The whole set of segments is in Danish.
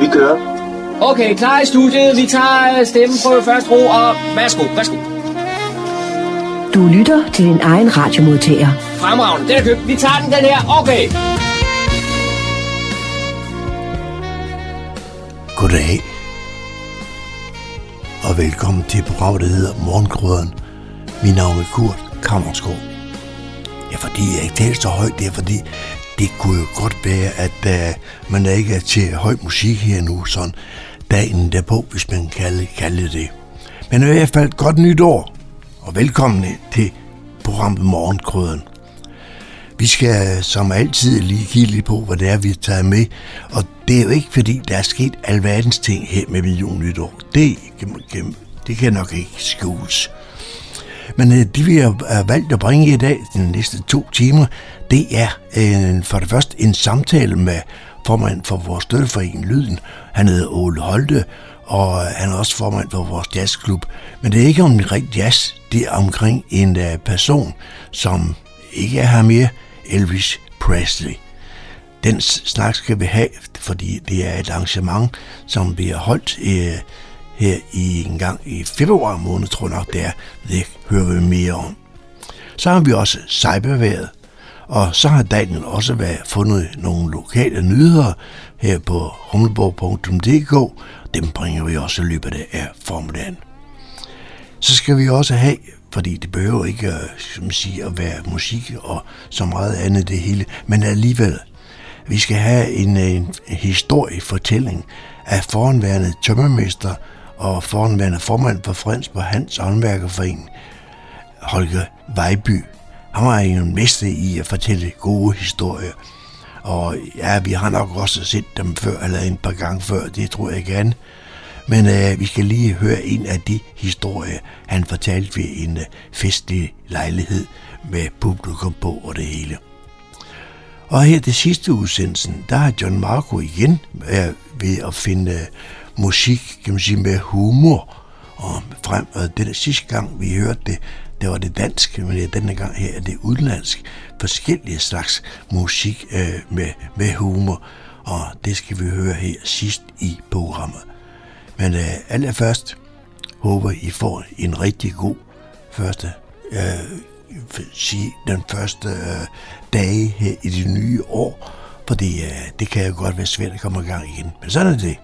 Vi kører. Okay, klar i studiet. Vi tager stemmeprøve først ro, og værsgo, værsgo. Du lytter til din egen radiomodtager. Fremragende, den er købt. Vi tager den, den her. Okay. Goddag. Og velkommen til programmet, der hedder Morgengrøden. Mit navn er Kurt Kammerskov. Ja, fordi jeg ikke taler så højt, det er fordi, det kunne jo godt være, at uh, man ikke er til høj musik her nu, sådan dagen derpå, hvis man kan kalde det. Men i hvert fald godt nytår, og velkommen til programmet Morgenkrøden. Vi skal som altid lige kigge lidt på, hvad det er, vi tager med. Og det er jo ikke, fordi der er sket alverdens ting her med Million Nytår. Det, det kan nok ikke skjules. Men øh, det vi har valgt at bringe i dag, de næste to timer, det er øh, for det første en samtale med formand for vores støtteforening Lyden. Han hedder Ole Holte, og han er også formand for vores jazzklub. Men det er ikke om en rigtig jazz, det er omkring en uh, person, som ikke er her mere, Elvis Presley. Den snak skal vi have, fordi det er et arrangement, som vi har holdt uh, her i en gang i februar måned, tror jeg nok det er. Det hører vi mere om. Så har vi også cyberværet, og så har Daniel også været fundet nogle lokale nyheder her på humleborg.dk. Dem bringer vi også i løbet af formiddagen. Så skal vi også have, fordi det behøver ikke som siger, at være musik og så meget andet det hele, men alligevel, vi skal have en, en historiefortælling af foranværende tømmermester og foranværende formand for Fredensborg Hans Håndværkerforening, Holger Vejby. Han var jo en mester i at fortælle gode historier. Og ja, vi har nok også set dem før, eller en par gange før, det tror jeg gerne. Men øh, vi skal lige høre en af de historier, han fortalte ved en øh, festlig lejlighed med publikum på og det hele. Og her det sidste udsendelsen, der har John Marco igen øh, ved at finde øh, musik, kan man sige, med humor. Og frem, og det sidste gang, vi hørte det, det var det dansk, men denne gang her er det udenlandsk. Forskellige slags musik øh, med, med humor, og det skal vi høre her sidst i programmet. Men øh, allerførst håber I får en rigtig god første, øh, sige, den første øh, dage her i det nye år, fordi øh, det kan jo godt være svært at komme i gang igen. Men sådan er det.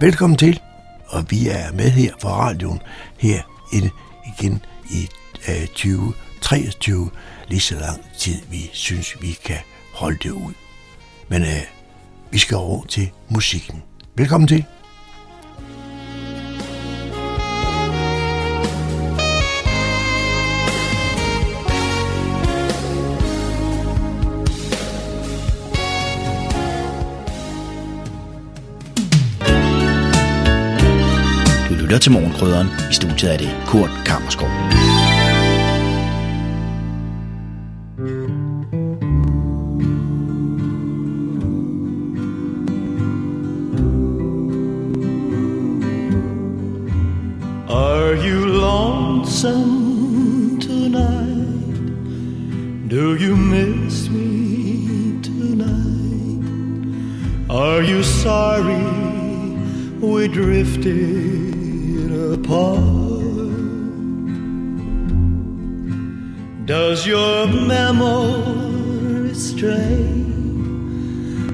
Velkommen til, og vi er med her på radioen her igen i øh, 2023, lige så lang tid vi synes, vi kan holde det ud. Men øh, vi skal over til musikken. Velkommen til. Lytter til Morgenkrydderen. I studiet er det Kurt Kammerskov. Are you lonesome tonight? Do you miss me tonight? Are you sorry we drifted apart? Does your memory stray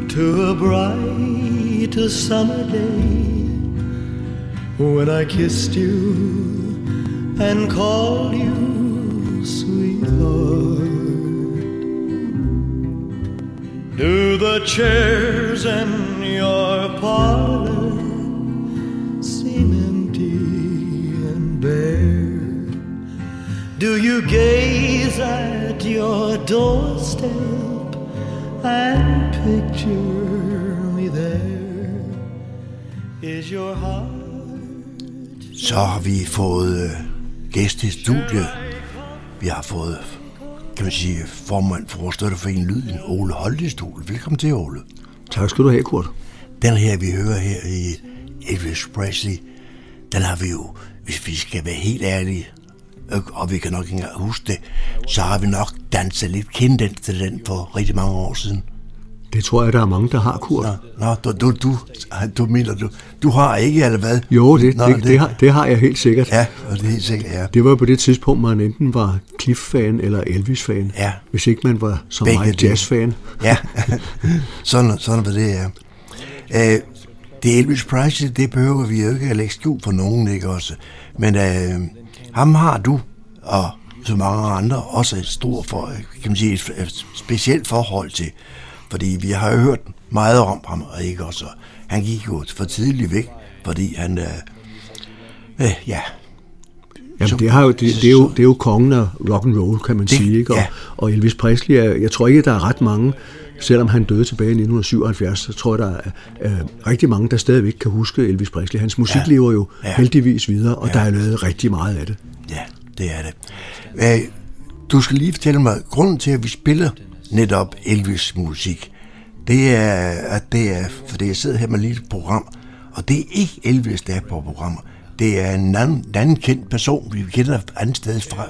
to a bright summer day? when I kissed you and called you sweetheart. Do the chairs in your parlor Do you gaze at your doorstep and picture me there? Is your heart Så har vi fået øh, gæst i studiet. Vi har fået, kan man sige, formand for vores støtteforening Lyden, Ole studiet. Velkommen til, Ole. Tak skal du have, Kurt. Den her, vi hører her i Elvis Presley, den har vi jo, hvis vi skal være helt ærlige, og vi kan nok ikke engang huske det, så har vi nok danset lidt kendt til den for rigtig mange år siden. Det tror jeg, der er mange, der har, Kurt. Nå, nå du, du, du, du mener, du, du har ikke, eller hvad? Jo, det, Nå, det, det, det, har, det har jeg helt sikkert. Ja, og det er helt sikkert, ja. Det var på det tidspunkt, man enten var Cliff-fan eller Elvis-fan. Ja. Hvis ikke man var som Begge dele. jazz-fan. Ja, sådan, sådan var det, ja. Øh, det Elvis Presley, det behøver vi jo ikke at lægge skjul for nogen, ikke også? Men øh, ham har du, og så mange andre, også et stort, for, kan man sige, et, et specielt forhold til. Fordi vi har jo hørt meget om ham, og ikke også? Han gik jo for tidligt væk, fordi han, øh, øh, ja, Jamen, det, har jo, det, det, er jo, det er jo kongen af rock and roll, kan man Det- sige. Ikke? Og, ja. og Elvis Presley, er, jeg tror ikke, der er ret mange, selvom han døde tilbage i 1977, så tror jeg, der er, er rigtig mange, der stadigvæk kan huske Elvis Presley. Hans musik Ja. lever jo Ja. heldigvis videre, og Ja. ja. der er lavet rigtig meget af det. Ja, det er det. Øh, Du skal lige fortælle mig, grunden til, at vi spiller netop Elvis musik, det er, at det er, fordi jeg sidder her med et lille program, og det er ikke Elvis, der er på programmet. Det er en anden, en anden kendt person, vi kender andet sted fra.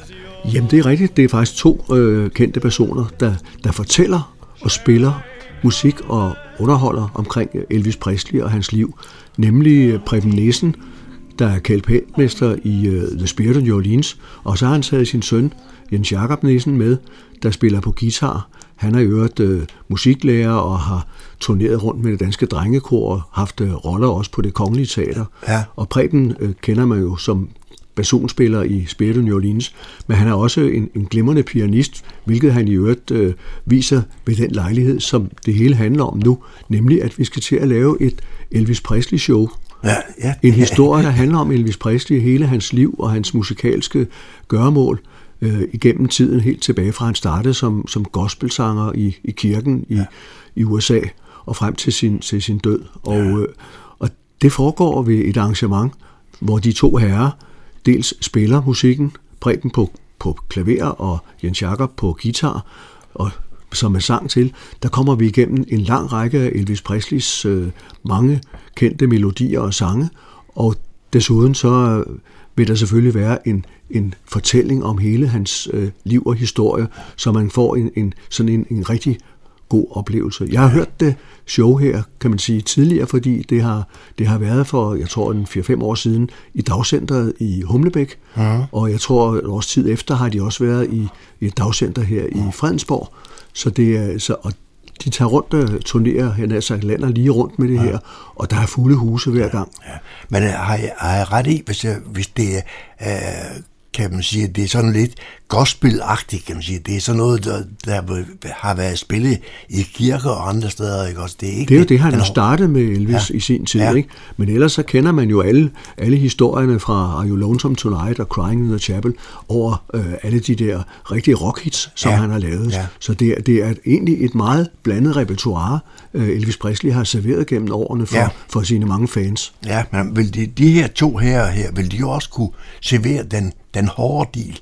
Jamen, det er rigtigt. Det er faktisk to øh, kendte personer, der, der fortæller og spiller musik og underholder omkring Elvis Presley og hans liv. Nemlig øh, Preben Nissen, der er kapelmester i uh, The Spirit of New Orleans, og så har han taget sin søn, Jens Jakob Nissen, med, der spiller på guitar. Han er i øvrigt øh, musiklærer og har turneret rundt med det danske drengekor og haft øh, roller også på det kongelige teater. Ja. Og Preben øh, kender man jo som basunspiller i Spirit of New Orleans, men han er også en, en glimrende pianist, hvilket han i øvrigt øh, viser ved den lejlighed, som det hele handler om nu, nemlig at vi skal til at lave et Elvis Presley show. Ja, ja. En historie, der handler om Elvis Presley, hele hans liv og hans musikalske gøremål øh, igennem tiden, helt tilbage fra han startede som, som gospelsanger i, i kirken i, ja. i USA og frem til sin, til sin død. Og, ja. øh, og det foregår ved et arrangement, hvor de to herrer dels spiller musikken, Preben på, på klaver og Jens Jakob på guitar, og som er sang til, der kommer vi igennem en lang række af Elvis Presleys øh, mange kendte melodier og sange, og desuden så øh, vil der selvfølgelig være en, en fortælling om hele hans øh, liv og historie, så man får en, en sådan en, en rigtig god oplevelse. Jeg har hørt det show her, kan man sige, tidligere, fordi det har, det har været for, jeg tror, en 4-5 år siden i dagcenteret i Humlebæk, ja. og jeg tror, et års tid efter har de også været i, i et dagcenter her i Fredensborg, så det er, så, og de tager rundt og turnerer, han sagt, lander lige rundt med det ja. her, og der er fulde huse hver gang. Ja. Men øh, har jeg, har jeg ret i, hvis, jeg, hvis det er, øh, kan man sige, det er sådan lidt gospelagtigt, kan man sige. Det er sådan noget, der, der har været spillet i kirker og andre steder, ikke også? Det er, ikke Det er jo det, han har startet med Elvis ja. i sin tid, Ja. ikke? Men ellers så kender man jo alle, alle historierne fra Are You Lonesome Tonight og Crying in the Chapel over øh, alle de der rigtige rockhits, som Ja. han har lavet. Ja. Så det er, det er egentlig et meget blandet repertoire, øh, Elvis Presley har serveret gennem årene for, ja. for sine mange fans. Ja, men vil de, de her to her, her, vil de jo også kunne servere den, den hårde del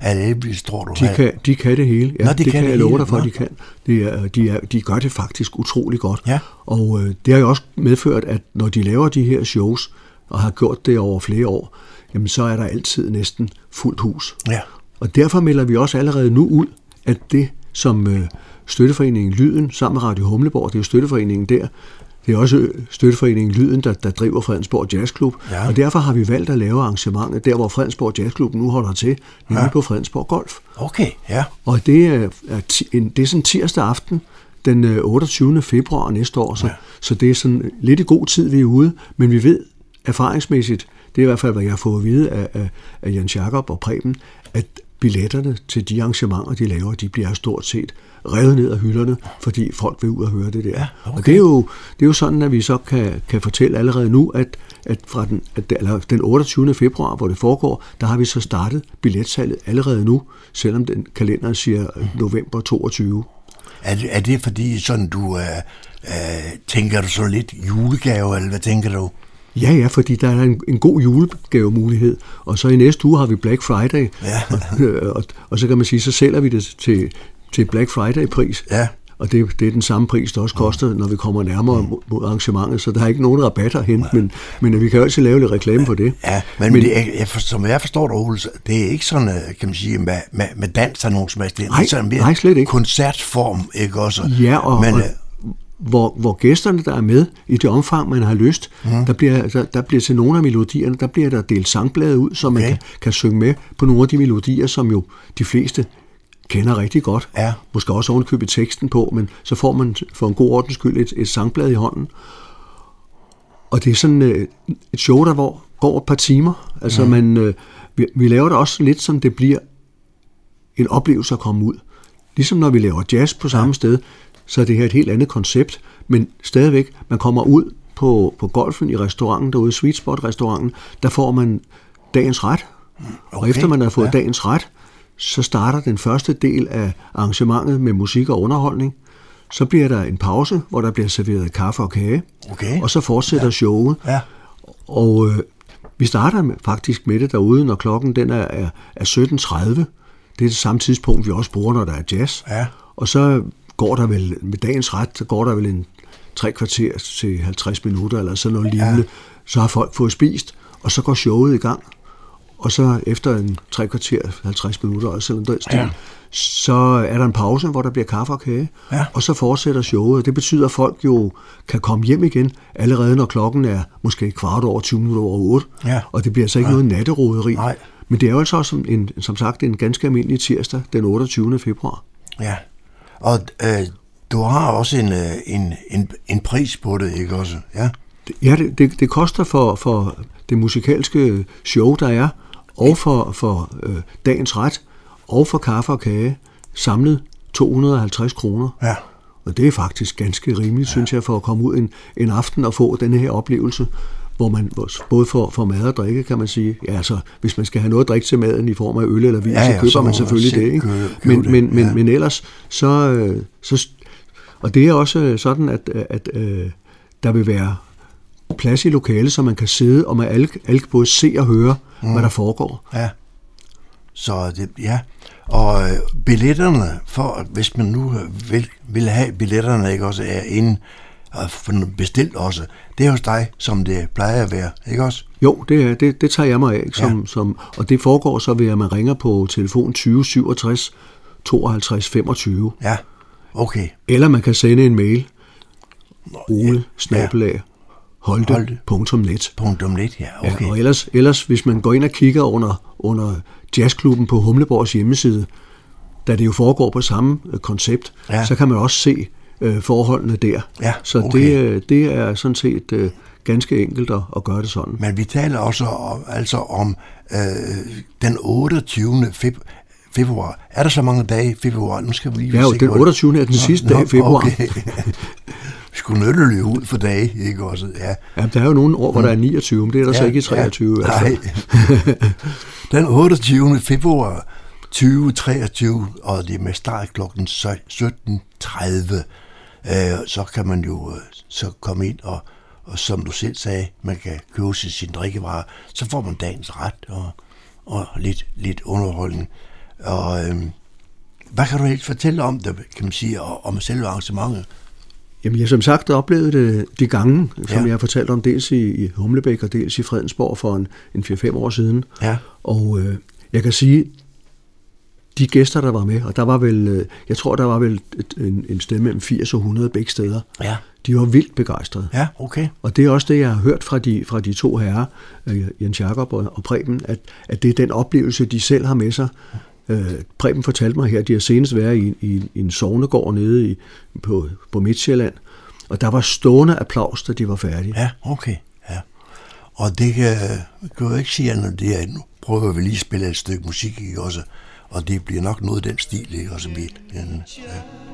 af Elvis, tror du? De kan, de kan det hele. Ja, Nå, de det kan kan jeg love dig for, Nå. de kan. Det er, de, er, de gør det faktisk utrolig godt. Ja. Og øh, det har jo også medført, at når de laver de her shows, og har gjort det over flere år, jamen så er der altid næsten fuldt hus. Ja. Og derfor melder vi også allerede nu ud, at det, som øh, støtteforeningen Lyden sammen med Radio Humleborg, det er jo støtteforeningen der, det er også øh, støtteforeningen Lyden, der, der driver Fredensborg Jazzklub. Ja. Og derfor har vi valgt at lave arrangementet der, hvor Fredensborg Jazzklub nu holder til, nemlig ja. på Fredensborg Golf. Okay, ja. Og det er, er, en, det er sådan tirsdag aften, den øh, 28. februar næste år, så, ja. så det er sådan lidt i god tid, vi er ude, men vi ved erfaringsmæssigt, det er i hvert fald, hvad jeg har fået at vide af, af, af Jens Jakob og Preben, at billetterne til de arrangementer, de laver, de bliver stort set revet ned af hylderne, fordi folk vil ud og høre det der. Ja, okay. Og det er, jo, det er jo sådan, at vi så kan, kan fortælle allerede nu, at, at fra den, at, eller den 28. februar, hvor det foregår, der har vi så startet billetsalget allerede nu, selvom den kalender siger øh, november 22. Er det, er det fordi sådan du, øh, øh, tænker du så lidt julegave, eller hvad tænker du? Ja, ja, fordi der er en, en god julegavemulighed, og så i næste uge har vi Black Friday, Ja. og, og så kan man sige, så sælger vi det til, til Black Friday-pris. Ja. Og det, det er den samme pris, der også koster, når vi kommer nærmere mod, mod arrangementet, så der er ikke nogen rabatter hen, men, men vi kan jo altid lave lidt reklame på det. Ja, men, men det, jeg, jeg for, som jeg forstår det, Ole, det er ikke sådan, øh, kan man sige, med, med, med dans og nogen som helst. Det er Nej, sådan mere nej, slet ikke. koncertform, ikke også? Ja, og, men, og, øh, hvor, hvor gæsterne, der er med, i det omfang, man har lyst, mm. der, bliver, der, der bliver til nogle af melodierne, der bliver der delt sangblade ud, så man Okay. kan, kan synge med på nogle af de melodier, som jo de fleste kender rigtig godt. Ja. Måske også ovenkøbet teksten på, men så får man for en god ordens skyld et, et sangblad i hånden. Og det er sådan øh, et show, der hvor, går et par timer. Altså mm. man, øh, vi, vi laver det også lidt, som det bliver en oplevelse at komme ud. Ligesom når vi laver jazz på samme ja. sted, så er det her et helt andet koncept, men stadigvæk, man kommer ud på, på golfen i restauranten derude, Sweet Spot restauranten, der får man dagens ret, okay. og efter man har fået ja. dagens ret, så starter den første del af arrangementet med musik og underholdning. Så bliver der en pause, hvor der bliver serveret kaffe og kage, Okay. og så fortsætter ja. showet. Ja. Og øh, vi starter med, faktisk med det derude, når klokken den er, er, er 17.30. Det er det samme tidspunkt, vi også bruger, når der er jazz. Ja. Og så går der vel, med dagens ret, så går der vel en tre kvarter til 50 minutter, eller sådan noget lignende. Så har folk fået spist, og så går showet i gang. Og så efter en tre kvarter, 50 minutter, eller sådan noget stil, Ja. så er der en pause, hvor der bliver kaffe og kage. Ja. Og så fortsætter showet. Det betyder, at folk jo kan komme hjem igen, allerede når klokken er måske kvart over 20 minutter over 8. Ja. Og det bliver altså ikke ja. noget natteroderi. Nej. Men det er jo altså også en, som sagt en ganske almindelig tirsdag, den 28. februar. Ja. Og øh, du har også en, øh, en, en, en pris på det, ikke også? Ja. Ja, det, det, det koster for, for det musikalske show, der er, og for, for øh, dagens ret, og for kaffe og kage, samlet 250 kroner. Ja. Og det er faktisk ganske rimeligt, ja. synes jeg, for at komme ud en, en aften og få denne her oplevelse, hvor man både får, får mad og drikke, kan man sige. Ja, altså, hvis man skal have noget at drikke til maden i form af øl eller vin, Ja, ja, så køber så man man selvfølgelig selv det. Ikke? købe- købe men, det, men, men, ja. men ellers, så, øh, så... Og det er også sådan, at, at øh, der vil være plads i lokalet, så man kan sidde og med alle, alle både se og høre, mm. hvad der foregår. Ja. Så det, ja. Og øh, billetterne, for, hvis man nu øh, vil, vil have billetterne, ikke også, er inde og bestilt også, det er hos dig, som det plejer at være, ikke også? Jo, det, er, det, det tager jeg mig af. Ikke? Som, Ja. ja. som, og det foregår så ved, at man ringer på telefon 20 67 52 25. Ja, okay. Eller man kan sende en mail. Ole, snabelag, Holte. holte.net. Lidt, ja, okay. Ja, og ellers, ellers, hvis man går ind og kigger under, under jazzklubben på Humleborgs hjemmeside, da det jo foregår på samme øh, koncept, Ja. så kan man også se øh, forholdene der. Ja, så okay. det, øh, det er sådan set øh, ganske enkelt at, at gøre det sådan. Men vi taler også om, altså om øh, den 28. Feb- februar. Er der så mange dage i februar? Nu skal vi lige Ja, jo, den på det. 28. er den sidste dag i februar. Okay. løbe ud for dage, ikke også? Ja. Ja, der er jo nogle år, hvor der er 29, men det er der ja, så ikke i 23. Ja, nej. den 28. februar 2023, og det er med start klokken 17.30, øh, så kan man jo øh, så komme ind og, og som du selv sagde, man kan købe sin, sin drikkevarer, så får man dagens ret og, og lidt, lidt underholdning. Og øh, hvad kan du helt fortælle om det, kan man sige, og, om selve arrangementet? Jamen, jeg har som sagt oplevet det de gange, som Ja. ja. jeg har fortalt om, dels i, i Humlebæk og dels i Fredensborg for en, en 4-5 år siden. Ja. Og øh, jeg kan sige, de gæster, der var med, og der var vel, øh, jeg tror, der var vel et, en, en sted mellem 80 og 100 begge steder, Ja. de var vildt begejstrede. Ja, okay. Og det er også det, jeg har hørt fra de, fra de to herrer, øh, Jens Jakob og, og Preben, at, at det er den oplevelse, de selv har med sig. Øh, Preben fortalte mig her, at de har senest været i, i, i en sovnegård nede i, på, på Midtjylland, og der var stående applaus, da de var færdige. Ja, okay. Ja. Og det kan, kan jeg ikke sige andet, det er, nu prøver vi lige at spille et stykke musik, ikke også? Og det bliver nok noget af den stil, ikke også? Ja.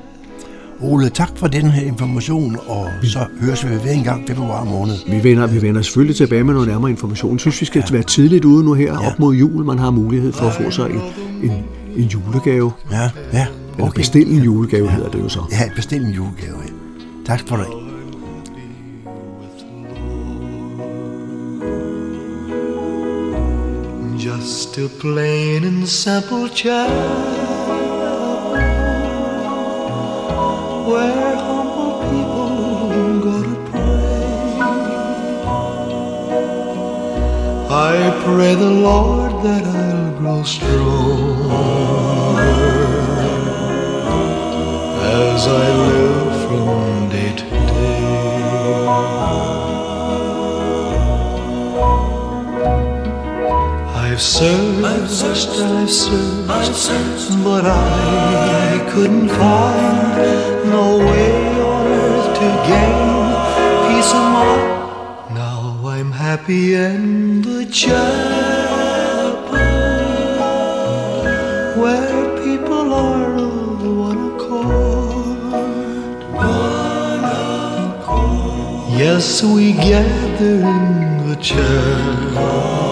Ole, tak for den her information, og så høres vi ved en gang februar måned. Vi vender, vi vender selvfølgelig tilbage med noget nærmere information. Jeg synes, vi skal ja. være tidligt ude nu her, Ja. ja. op mod jul. Man har mulighed for at få sig en, en, en julegave. Ja, ja, Eller okay. bestille en julegave, hedder det jo så. Ja, bestil en julegave. Ja. Tak for det. Just a plain and simple child where humble people go to pray. I pray the Lord that I'll grow stronger as I live searched, I've searched, I've searched, I've searched, but I couldn't find no way on earth to gain peace of mind. Now I'm happy in the chapel where people are of one accord. One accord. Yes, we gather in the chapel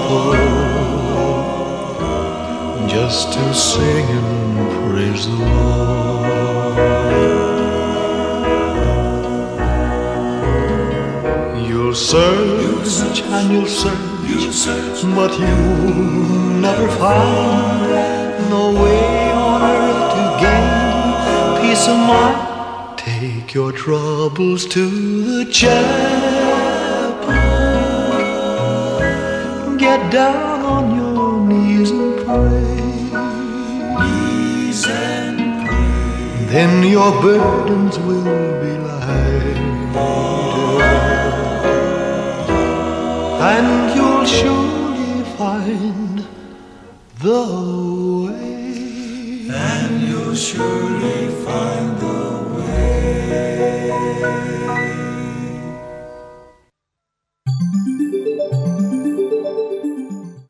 just to sing and praise the Lord. You'll search and you'll search, but you'll never find no way on earth to gain peace of mind. Take your troubles to the chapel. Get down on your knees and pray. Then your burdens will be lighter. And you'll surely find the way. And you'll surely find the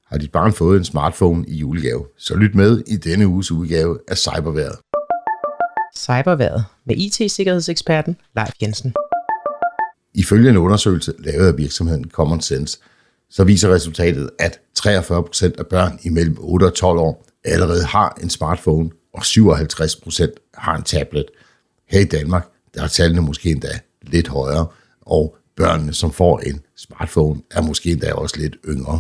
Har dit barn fået en smartphone i julegave, så lyt med i denne uges udgave af Cyberværet. Cyberværet med IT-sikkerhedseksperten Leif Jensen. Ifølge en undersøgelse lavet af virksomheden Common Sense, så viser resultatet, at 43% af børn imellem 8 og 12 år allerede har en smartphone, og 57% har en tablet. Her i Danmark, der er tallene måske endda lidt højere, og børnene, som får en smartphone, er måske endda også lidt yngre.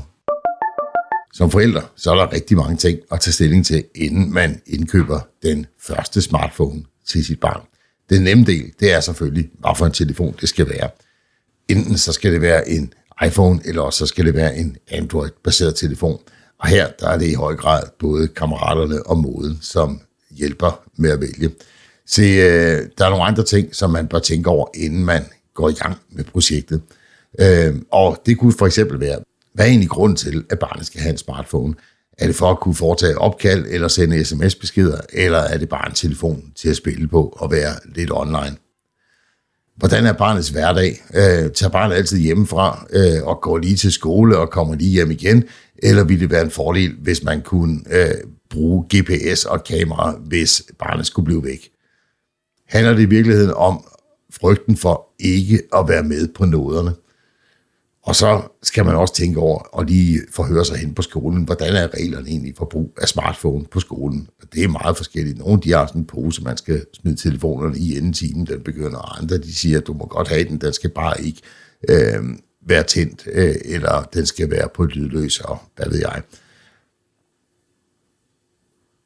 Som forældre, så er der rigtig mange ting at tage stilling til, inden man indkøber den første smartphone til sit barn. Den nemme del, det er selvfølgelig, hvad for en telefon det skal være. Enten så skal det være en iPhone, eller også så skal det være en Android-baseret telefon. Og her der er det i høj grad både kammeraterne og moden, som hjælper med at vælge. Se, øh, der er nogle andre ting, som man bør tænke over, inden man går i gang med projektet. Øh, og det kunne for eksempel være, hvad er egentlig grunden til, at barnet skal have en smartphone? Er det for at kunne foretage opkald eller sende sms-beskeder, eller er det bare en telefon til at spille på og være lidt online? Hvordan er barnets hverdag? Øh, tager barnet altid hjemmefra øh, og går lige til skole og kommer lige hjem igen? Eller ville det være en fordel, hvis man kunne øh, bruge GPS og kamera, hvis barnet skulle blive væk? Handler det i virkeligheden om frygten for ikke at være med på noderne? Og så skal man også tænke over og lige forhøre sig hen på skolen, hvordan er reglerne egentlig for brug af smartphone på skolen. Det er meget forskelligt. Nogle de har sådan en pose, man skal smide telefonerne i inden timen, den begynder, og andre de siger, at du må godt have den, den skal bare ikke øh, være tændt, øh, eller den skal være på lydløs, og hvad ved jeg.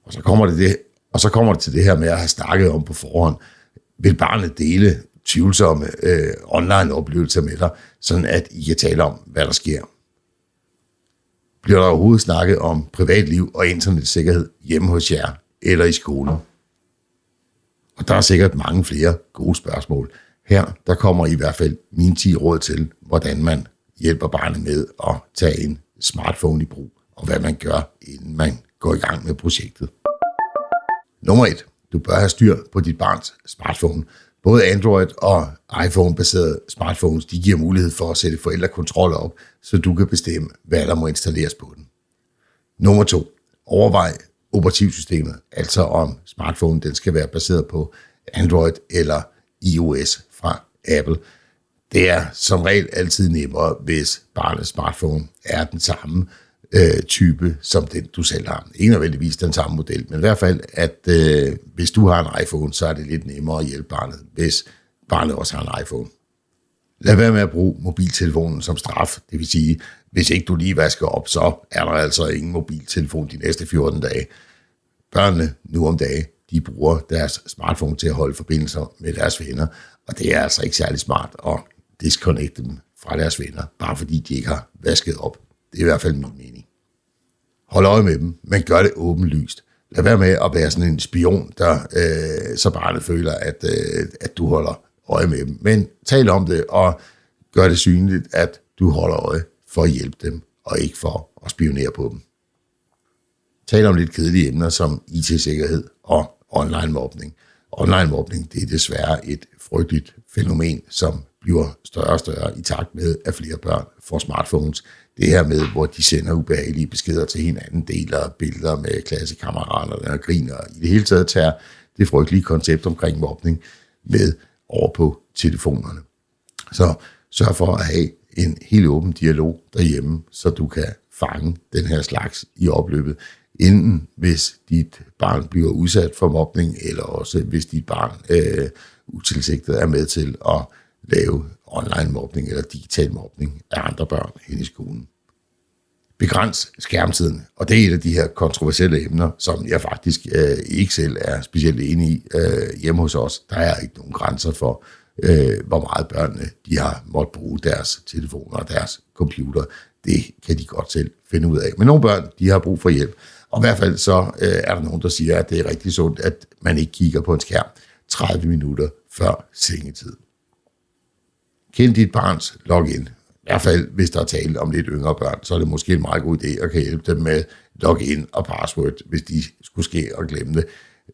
Og så kommer det, det, og så kommer det til det her med at have snakket om på forhånd, vil barnet dele tvivlsomme øh, online-oplevelser med dig, sådan at I kan tale om, hvad der sker. Bliver der overhovedet snakket om privatliv og internetsikkerhed hjemme hos jer eller i skolen? Og der er sikkert mange flere gode spørgsmål. Her der kommer i hvert fald mine 10 råd til, hvordan man hjælper barnet med at tage en smartphone i brug, og hvad man gør, inden man går i gang med projektet. Nummer 1. Du bør have styr på dit barns smartphone, Både Android og iPhone-baserede smartphones, de giver mulighed for at sætte forældrekontroller op, så du kan bestemme, hvad der må installeres på den. Nummer to. Overvej operativsystemet, altså om smartphone den skal være baseret på Android eller iOS fra Apple. Det er som regel altid nemmere, hvis barnets smartphone er den samme øh, type som den, du selv har. Ikke nødvendigvis den samme model, men i hvert fald, at øh, hvis du har en iPhone, så er det lidt nemmere at hjælpe barnet, hvis barnet også har en iPhone. Lad være med at bruge mobiltelefonen som straf. Det vil sige, hvis ikke du lige vasker op, så er der altså ingen mobiltelefon de næste 14 dage. Børnene nu om dagen, de bruger deres smartphone til at holde forbindelser med deres venner, og det er altså ikke særlig smart at disconnecte dem fra deres venner, bare fordi de ikke har vasket op. Det er i hvert fald min mening. Hold øje med dem, men gør det åbenlyst. Lad være med at være sådan en spion, der øh, så barnet føler, at, øh, at du holder øje med dem. Men tal om det, og gør det synligt, at du holder øje for at hjælpe dem, og ikke for at spionere på dem. Tal om lidt kedelige emner som IT-sikkerhed og online mobning. Online mobning, det er desværre et frygteligt fænomen, som bliver større og større i takt med, at flere børn får smartphones. Det her med, hvor de sender ubehagelige beskeder til hinanden, deler billeder med klassekammeraterne og griner. I det hele taget tager det frygtelige koncept omkring mobning med over på telefonerne. Så sørg for at have en helt åben dialog derhjemme, så du kan fange den her slags i opløbet, enten hvis dit barn bliver udsat for mobning, eller også hvis dit barn øh, utilsigtet er med til at lave online mobning eller digital mobning af andre børn hen i skolen. Begræns skærmtiden, og det er et af de her kontroversielle emner, som jeg faktisk øh, ikke selv er specielt enig i øh, hjemme hos os. Der er ikke nogen grænser for, øh, hvor meget børnene de har måttet bruge deres telefoner og deres computer. Det kan de godt selv finde ud af. Men nogle børn, de har brug for hjælp. Og i hvert fald så øh, er der nogen, der siger, at det er rigtig sundt, at man ikke kigger på en skærm 30 minutter før sengetid. Kend dit barns login. I hvert fald, hvis der er tale om lidt yngre børn, så er det måske en meget god idé at kan hjælpe dem med login og password, hvis de skulle ske og glemme det.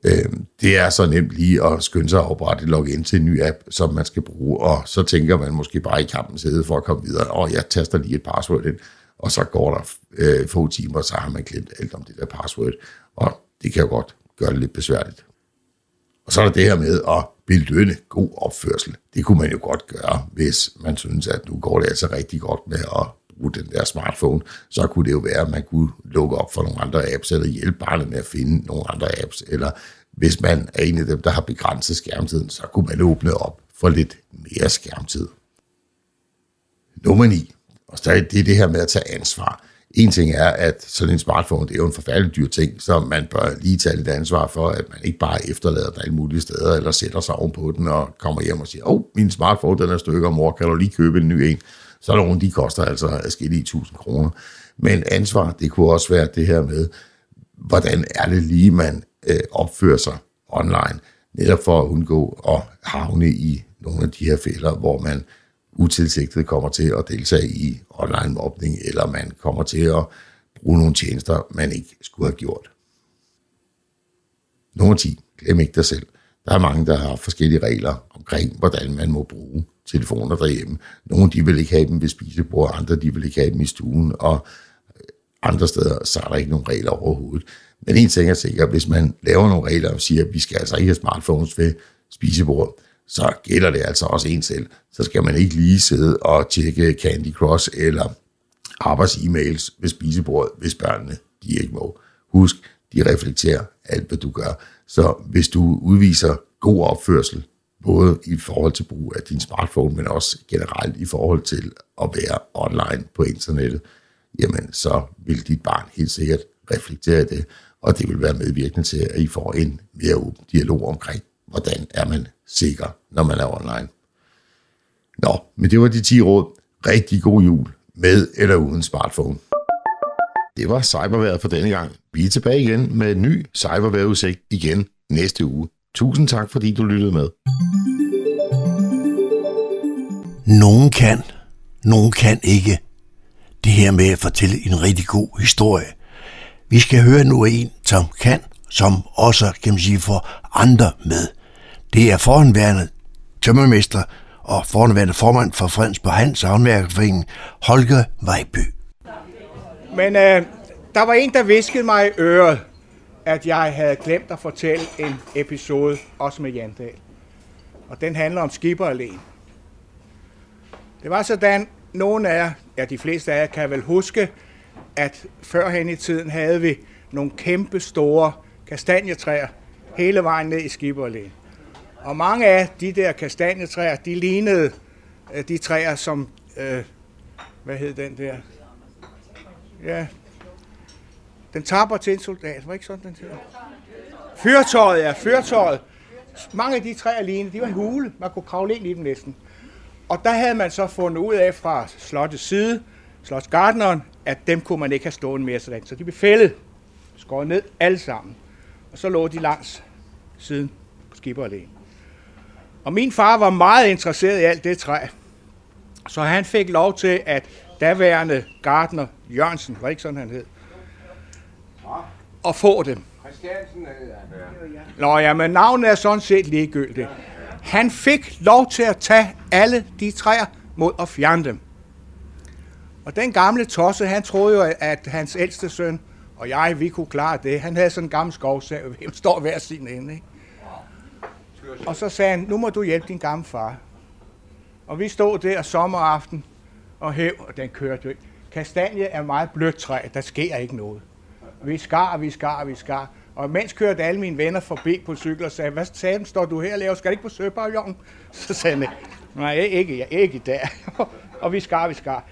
Øhm, det er så nemt lige at skynde sig at oprette login til en ny app, som man skal bruge, og så tænker man måske bare i kampen sidde for at komme videre, og jeg taster lige et password ind, og så går der øh, få timer, så har man glemt alt om det der password, og det kan jo godt gøre det lidt besværligt. Og så er der det her med at belønne god opførsel. Det kunne man jo godt gøre, hvis man synes, at nu går det altså rigtig godt med at bruge den der smartphone. Så kunne det jo være, at man kunne lukke op for nogle andre apps, eller hjælpe barnet med at finde nogle andre apps, eller hvis man er en af dem, der har begrænset skærmtiden, så kunne man åbne op for lidt mere skærmtid. Nummer 9. Og så er det det her med at tage ansvar. En ting er, at sådan en smartphone, det er jo en forfærdelig dyr ting, så man bør lige tage lidt ansvar for, at man ikke bare efterlader den alle mulige steder, eller sætter sig ovenpå den og kommer hjem og siger, åh, oh, min smartphone den er stykker, mor, kan du lige købe en ny en? Så er der nogle, de koster altså adskillige tusind kroner. Men ansvar, det kunne også være det her med, hvordan er det lige, man øh, opfører sig online, netop for at undgå at havne i nogle af de her fælder, hvor man utilsigtet kommer til at deltage i online mobning, eller man kommer til at bruge nogle tjenester, man ikke skulle have gjort. Nummer 10. Glem ikke dig selv. Der er mange, der har forskellige regler omkring, hvordan man må bruge telefoner derhjemme. Nogle de vil ikke have dem ved spisebordet, andre de vil ikke have dem i stuen, og øh, andre steder så er der ikke nogen regler overhovedet. Men en ting er sikkert, hvis man laver nogle regler og siger, at vi skal altså ikke have smartphones ved spisebordet, så gælder det altså også en selv. Så skal man ikke lige sidde og tjekke Candy Cross eller arbejds-e-mails ved spisebordet, hvis børnene de ikke må. Husk, de reflekterer alt, hvad du gør. Så hvis du udviser god opførsel, både i forhold til brug af din smartphone, men også generelt i forhold til at være online på internettet, jamen så vil dit barn helt sikkert reflektere det, og det vil være medvirkende til, at I får en mere åben dialog omkring, hvordan er man sikker, når man er online. Nå, men det var de 10 råd. Rigtig god jul, med eller uden smartphone. Det var cyberværet for denne gang. Vi er tilbage igen med en ny cyberværetudsigt igen næste uge. Tusind tak, fordi du lyttede med. Nogen kan, nogen kan ikke. Det her med at fortælle en rigtig god historie. Vi skal høre nu en, som kan, som også kan man sige, for andre med. Det er foranværende tømmermester og foranværende formand for Fredensborg Hans Havnværkerforening, Holger Vejby. Men øh, der var en, der viskede mig i øret, at jeg havde glemt at fortælle en episode, også med Jandal. Og den handler om Skipperalén. Det var sådan, nogle af jer, ja de fleste af jer kan vel huske, at førhen i tiden havde vi nogle kæmpe store kastanjetræer hele vejen ned i Skipperalén. Og mange af de der kastanjetræer, de lignede øh, de træer, som, øh, hvad hed den der? Ja, den tapper til en soldat, var ikke sådan den hedder? Fyrtøjet, ja, fyrtøjet. Mange af de træer lignede, de var hule, man kunne kravle ind i dem næsten. Og der havde man så fundet ud af fra slottets side, slotsgardneren, at dem kunne man ikke have stående mere sådan. Så de blev fældet, skåret ned alle sammen. Og så lå de langs siden på Skibberalléen. Og min far var meget interesseret i alt det træ. Så han fik lov til, at daværende gardner Jørgensen, var ikke sådan han hed, at få dem. Christiansen hedder han. Nå ja, men navnet er sådan set ligegyldigt. Han fik lov til at tage alle de træer mod at fjerne dem. Og den gamle tosse, han troede jo, at hans ældste søn og jeg, vi kunne klare det. Han havde sådan en gammel skovsav, vi står hver sin ende. Ikke? Og så sagde han, nu må du hjælpe din gamle far. Og vi stod der sommeraften og hæv, og den kørte jo ikke. Kastanje er meget blødt træ, der sker ikke noget. Vi skar, vi skar, vi skar. Og mens kørte alle mine venner forbi på cykel og sagde, hvad sagde står du her og laver? Skal du ikke på Søpavillonen? Så sagde han, nej, ikke, jeg, ikke der. og vi skar, vi skar.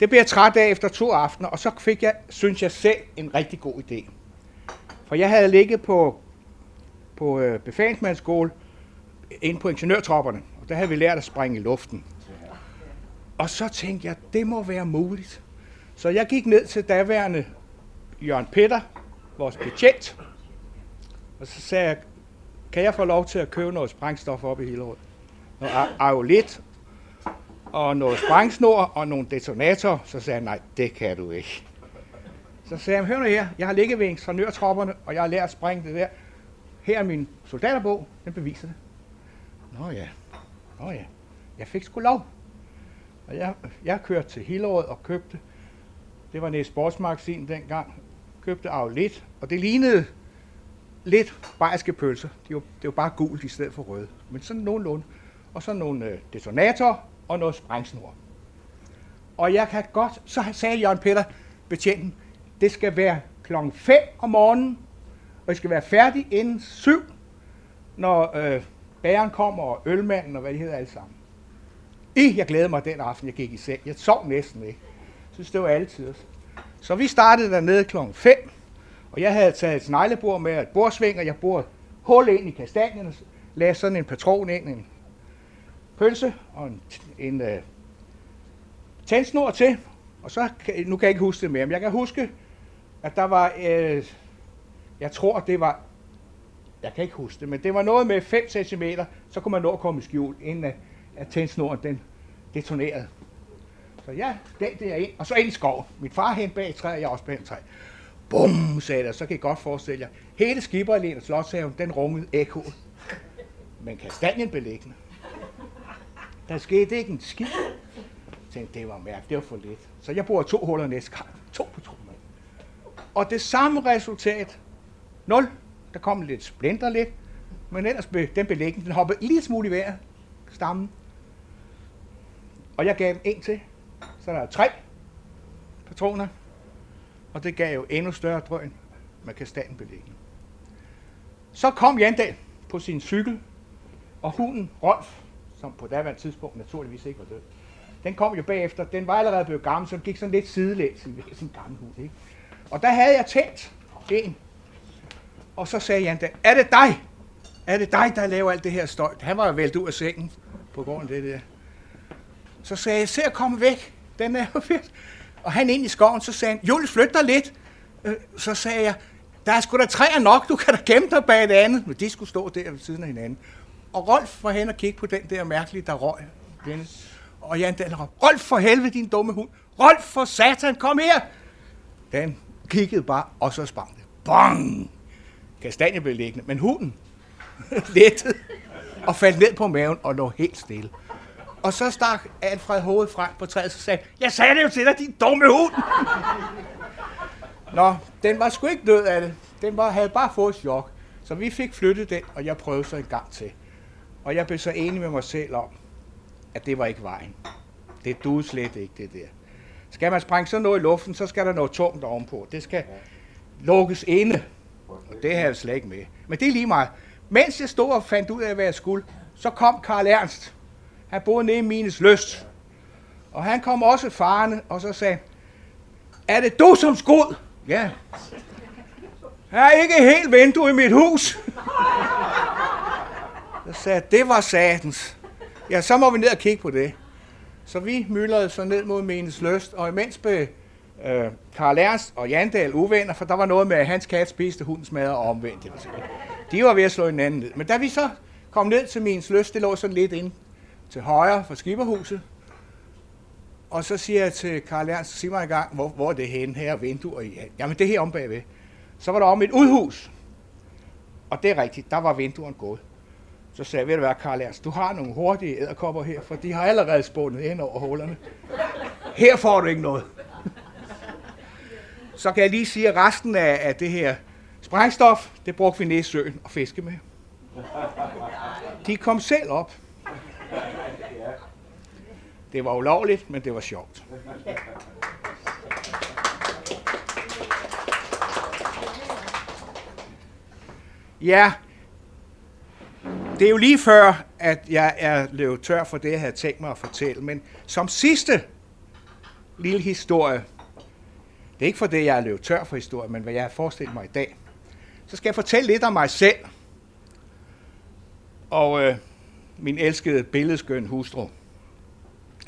Det blev jeg træt af efter to aftener, og så fik jeg, synes jeg selv, en rigtig god idé. For jeg havde ligget på, på øh, befalingsmandsskole ind på ingeniørtropperne, og der havde vi lært at springe i luften. Og så tænkte jeg, det må være muligt. Så jeg gik ned til daværende Jørgen Peter, vores betjent, og så sagde jeg, kan jeg få lov til at købe noget sprængstof op i Hillerød? Noget aeolit og noget sprængsnor og nogle detonatorer. Så sagde han, nej, det kan du ikke. Så sagde han, hør nu her, jeg har ligget ved ingeniørtropperne, og jeg har lært at springe det der. Her er min soldaterbog, den beviser det. Nå ja, nå ja, jeg fik sgu lov. Og jeg, jeg kørte til Hillerød og købte, det var nede sportsmagasin dengang, købte lidt, og det lignede lidt bajerske pølser. De var, det var bare gult i stedet for røde, men sådan nogenlunde. Og så nogle øh, detonatorer og noget sprængsnor. Og jeg kan godt, så sagde Jørgen Peter, betjenten, det skal være klokken 5 om morgenen, og det skal være færdig inden 7, når øh, bæren kommer, og ølmanden, og hvad de hedder alle sammen. I, jeg glæder mig den aften, jeg gik i seng. Jeg sov næsten ikke. Jeg synes, det var altid. Så vi startede dernede klokken 5, og jeg havde taget et sneglebord med et bordsving, og jeg borede hul ind i kastanjen, og lagde sådan en patron ind, en pølse og en, en uh, tændsnor til. Og så, nu kan jeg ikke huske det mere, men jeg kan huske, at der var, uh, jeg tror det var, jeg kan ikke huske det, men det var noget med 5 cm, så kunne man nå at komme i skjul, inden at, at tændsnoren den detonerede. Så ja, den der ind, og så ind i skov. Min far hen bag træ, og jeg også bag et træ. Bum, sagde der, så kan I godt forestille jer. Hele Skibberalén og Slotshaven, den rungede ekko. Men kastanjen beliggende. Der skete ikke en skid. Jeg tænkte, det var mærkeligt, det var for lidt. Så jeg bruger to huller næste gang. To patroner. Og det samme resultat. 0. Der kom lidt splinter lidt. Men ellers blev den belægning, Den hoppede lige smule i vejret. Stammen. Og jeg gav dem en til. Så der er tre patroner. Og det gav jo endnu større drøn med kastanbelægning. Så kom Jandal på sin cykel, og hunden Rolf, som på daværende tidspunkt naturligvis ikke var død, den kom jo bagefter. Den var allerede blevet gammel, så den gik sådan lidt sidelæns i sin gamle hund. Ikke? Og der havde jeg tændt en. Og så sagde Jan, er det dig? Er det dig, der laver alt det her støj? Han var jo væltet ud af sengen på grund af det der. Så sagde jeg, se at komme væk. Den er jo fedt. Og han ind i skoven, så sagde han, Jules, flyt dig lidt. Øh, så sagde jeg, der er sgu da træer nok, du kan da gemme dig bag det andet. Men de skulle stå der ved siden af hinanden. Og Rolf var hen og kigge på den der mærkelige, der røg. Og Jan Dahl råbte, Rolf for helvede, din dumme hund. Rolf for satan, kom her. Den kiggede bare, og så sprang det. Bang! Kastanje blev liggende, men hunden lettede og faldt ned på maven og lå helt stille. Og så stak Alfred hovedet frem på træet og sagde, jeg sagde det jo til dig, din dumme hund! Nå, den var sgu ikke død af det. Den var, havde bare fået chok. Så vi fik flyttet den, og jeg prøvede så en gang til. Og jeg blev så enig med mig selv om, at det var ikke vejen. Det duede slet ikke, det der. Skal man sprænge sådan noget i luften, så skal der noget tungt ovenpå. Det skal lukkes inde. Og det havde jeg slet ikke med. Men det er lige meget. Mens jeg stod og fandt ud af, hvad jeg skulle, så kom Karl Ernst. Han boede nede i Mines Løst. Og han kom også farne, og så sagde, er det du som skud? Ja. Jeg er ikke helt vindue i mit hus. Jeg sagde, det var satans. Ja, så må vi ned og kigge på det. Så vi myldrede så ned mod Menes Løst, og imens blev øh, Karl Ernst og Jandal uvenner, for der var noget med, at hans kat spiste hundens mad og omvendt. De var ved at slå hinanden ned. Men da vi så kom ned til min lyst, det lå sådan lidt ind til højre for skipperhuset, og så siger jeg til Karl Ernst, sig mig i gang, hvor, hvor er det henne her, vinduer i? Jamen det her om bagved. Så var der om et udhus. Og det er rigtigt, der var vinduerne gået. Så sagde jeg, ved du hvad, Karl Ernst, du har nogle hurtige æderkopper her, for de har allerede spundet ind over hullerne. Her får du ikke noget. Så kan jeg lige sige, at resten af, af det her sprængstof, det brugte vi nede i søen og fiske med. De kom selv op. Det var ulovligt, men det var sjovt. Ja, det er jo lige før, at jeg er løbet tør for det, jeg havde tænkt mig at fortælle. Men som sidste lille historie, det er ikke for det, jeg er løbet tør for historie, men hvad jeg har forestillet mig i dag, så skal jeg fortælle lidt om mig selv og øh, min elskede billedskøn hustru.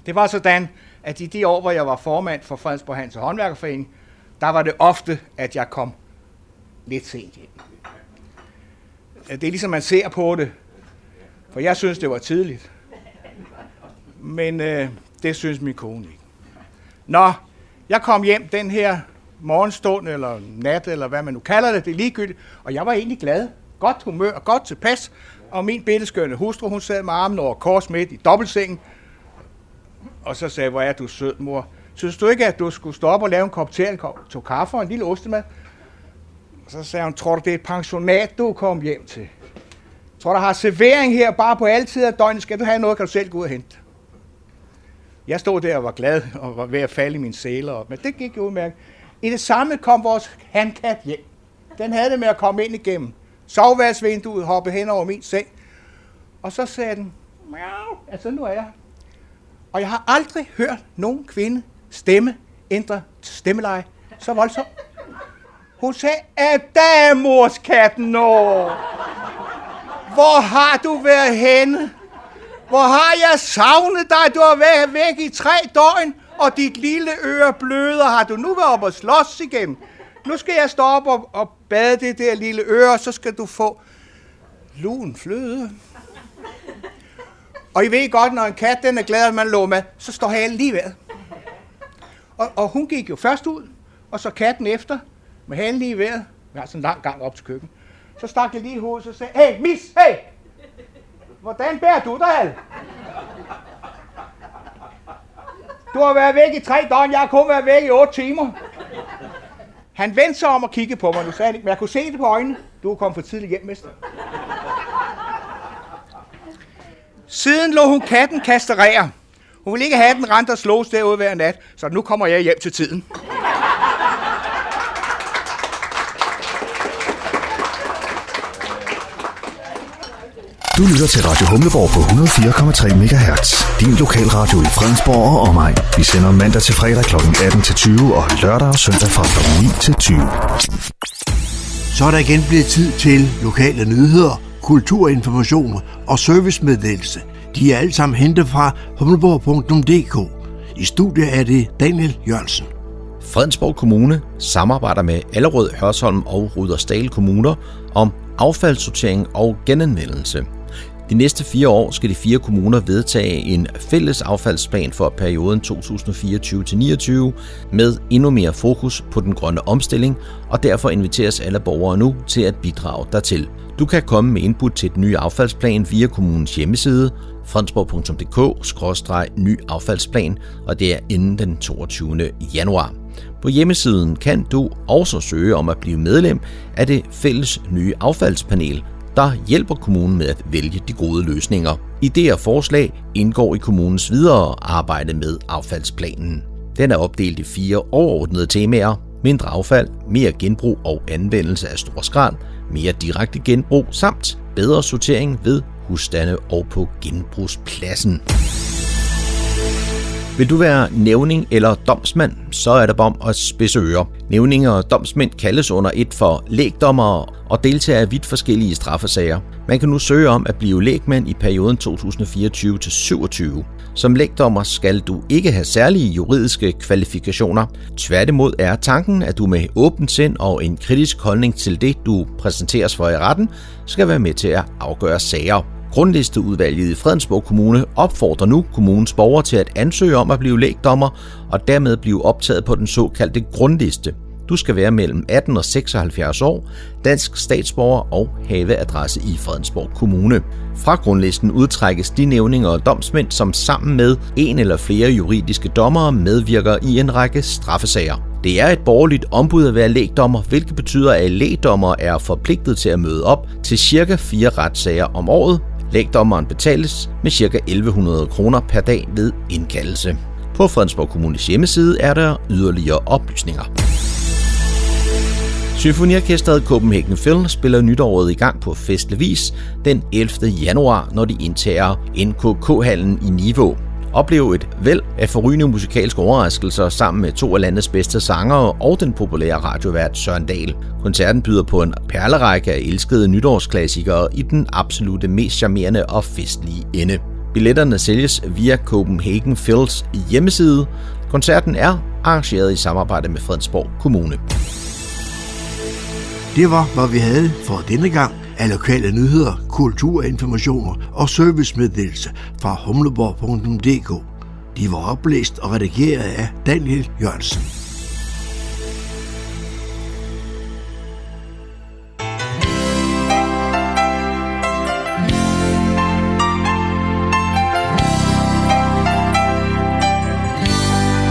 Det var sådan, at i de år, hvor jeg var formand for Fredensborg Hans og Håndværkerforening, der var det ofte, at jeg kom lidt sent hjem. Det er ligesom man ser på det, for jeg synes, det var tidligt. Men øh, det synes min kone ikke. Nå, jeg kom hjem den her morgenstund, eller nat, eller hvad man nu kalder det, det er ligegyldigt, og jeg var egentlig glad. Godt humør og godt tilpas. Og min billedskønne hustru, hun sad med armen over kors midt i dobbeltsengen, og så sagde hvor er du sød, mor. Synes du ikke, at du skulle stoppe og lave en kop te, en kop to kaffe og en lille ostemad? Og så sagde hun, tror du, det er et pensionat, du kom hjem til? Tror du, der har servering her bare på alle tider af døgnet? Skal du have noget, kan du selv gå ud og hente. Jeg stod der og var glad og var ved at falde i mine sæler, men det gik jo udmærket. I det samme kom vores handkat hjem. Den havde det med at komme ind igennem soveværelsesvinduet, hoppe hen over min seng. Og så sagde den, miau, altså nu er jeg. Og jeg har aldrig hørt nogen kvinde stemme ændre stemmeleje så voldsomt. Hun sagde, at der er morskatten nå. Hvor har du været henne? Hvor har jeg savnet dig? Du har været væk i tre døgn, og dit lille øre bløder. Har du nu været op og slås igen? Nu skal jeg stå op og, og bade det der lille øre, og så skal du få lun fløde. Og I ved godt, når en kat den er glad, at man lå med, så står halen lige ved. Og, og hun gik jo først ud, og så katten efter, med halen lige ved. Vi har sådan en lang gang op til køkkenet. Så stak jeg lige i hovedet og sagde, hey, mis, hey! Hvordan bærer du dig, Hal? Du har været væk i tre døgn, jeg har kun været væk i otte timer. Han vendte sig om og kiggede på mig, nu sagde han ikke, men jeg kunne se det på øjnene. Du er kommet for tidligt hjem, mester. Siden lå hun katten kastrere. Hun ville ikke have den rent og slås derude hver nat, så nu kommer jeg hjem til tiden. Du lytter til Radio Humleborg på 104,3 MHz. Din lokalradio i Fredensborg og omegn. Vi sender mandag til fredag kl. 18 til 20 og lørdag og søndag fra kl. 9 til 20. Så er der igen blevet tid til lokale nyheder, kulturinformation og servicemeddelelse. De er alle sammen hentet fra humleborg.dk. I studiet er det Daniel Jørgensen. Fredensborg Kommune samarbejder med Allerød, Hørsholm og Rudersdal Kommuner om affaldssortering og genanvendelse. De næste fire år skal de fire kommuner vedtage en fælles affaldsplan for perioden 2024-29 med endnu mere fokus på den grønne omstilling, og derfor inviteres alle borgere nu til at bidrage dertil. Du kan komme med input til den nye affaldsplan via kommunens hjemmeside fransborg.dk-ny affaldsplan, og det er inden den 22. januar. På hjemmesiden kan du også søge om at blive medlem af det fælles nye affaldspanel, der hjælper kommunen med at vælge de gode løsninger. Idéer og forslag indgår i kommunens videre arbejde med affaldsplanen. Den er opdelt i fire overordnede temaer. Mindre affald, mere genbrug og anvendelse af stor skrald, mere direkte genbrug samt bedre sortering ved husstande og på genbrugspladsen. Vil du være nævning eller domsmand, så er det om at spidse ører. Nævninger og domsmænd kaldes under et for lægdommere og deltager i vidt forskellige straffesager. Man kan nu søge om at blive lægmand i perioden 2024-27. Som lægdommer skal du ikke have særlige juridiske kvalifikationer. Tværtimod er tanken, at du med åbent sind og en kritisk holdning til det, du præsenteres for i retten, skal være med til at afgøre sager. Grundlisteudvalget i Fredensborg Kommune opfordrer nu kommunens borgere til at ansøge om at blive lægdommer og dermed blive optaget på den såkaldte grundliste. Du skal være mellem 18 og 76 år, dansk statsborger og have adresse i Fredensborg Kommune. Fra grundlisten udtrækkes de nævninger og domsmænd, som sammen med en eller flere juridiske dommere medvirker i en række straffesager. Det er et borgerligt ombud at være lægdommer, hvilket betyder, at lægdommer er forpligtet til at møde op til cirka fire retssager om året. Lægdommeren betales med ca. 1100 kroner per dag ved indkaldelse. På Fredensborg Kommunes hjemmeside er der yderligere oplysninger. Symfoniorkestret Copenhagen Phil spiller nytåret i gang på festlig vis den 11. januar, når de indtager NKK-hallen i Niveau. Oplev et væld af forrygende musikalske overraskelser sammen med to af landets bedste sangere og den populære radiovært Søren Dahl. Koncerten byder på en perlerække af elskede nytårsklassikere i den absolute mest charmerende og festlige ende. Billetterne sælges via Copenhagen Phils hjemmeside. Koncerten er arrangeret i samarbejde med Fredensborg Kommune. Det var, hvad vi havde for denne gang af lokale nyheder, kulturinformationer og servicemeddelelse fra humleborg.dk. De var oplæst og redigeret af Daniel Jørgensen.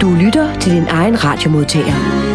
Du lytter til din egen radiomodtager.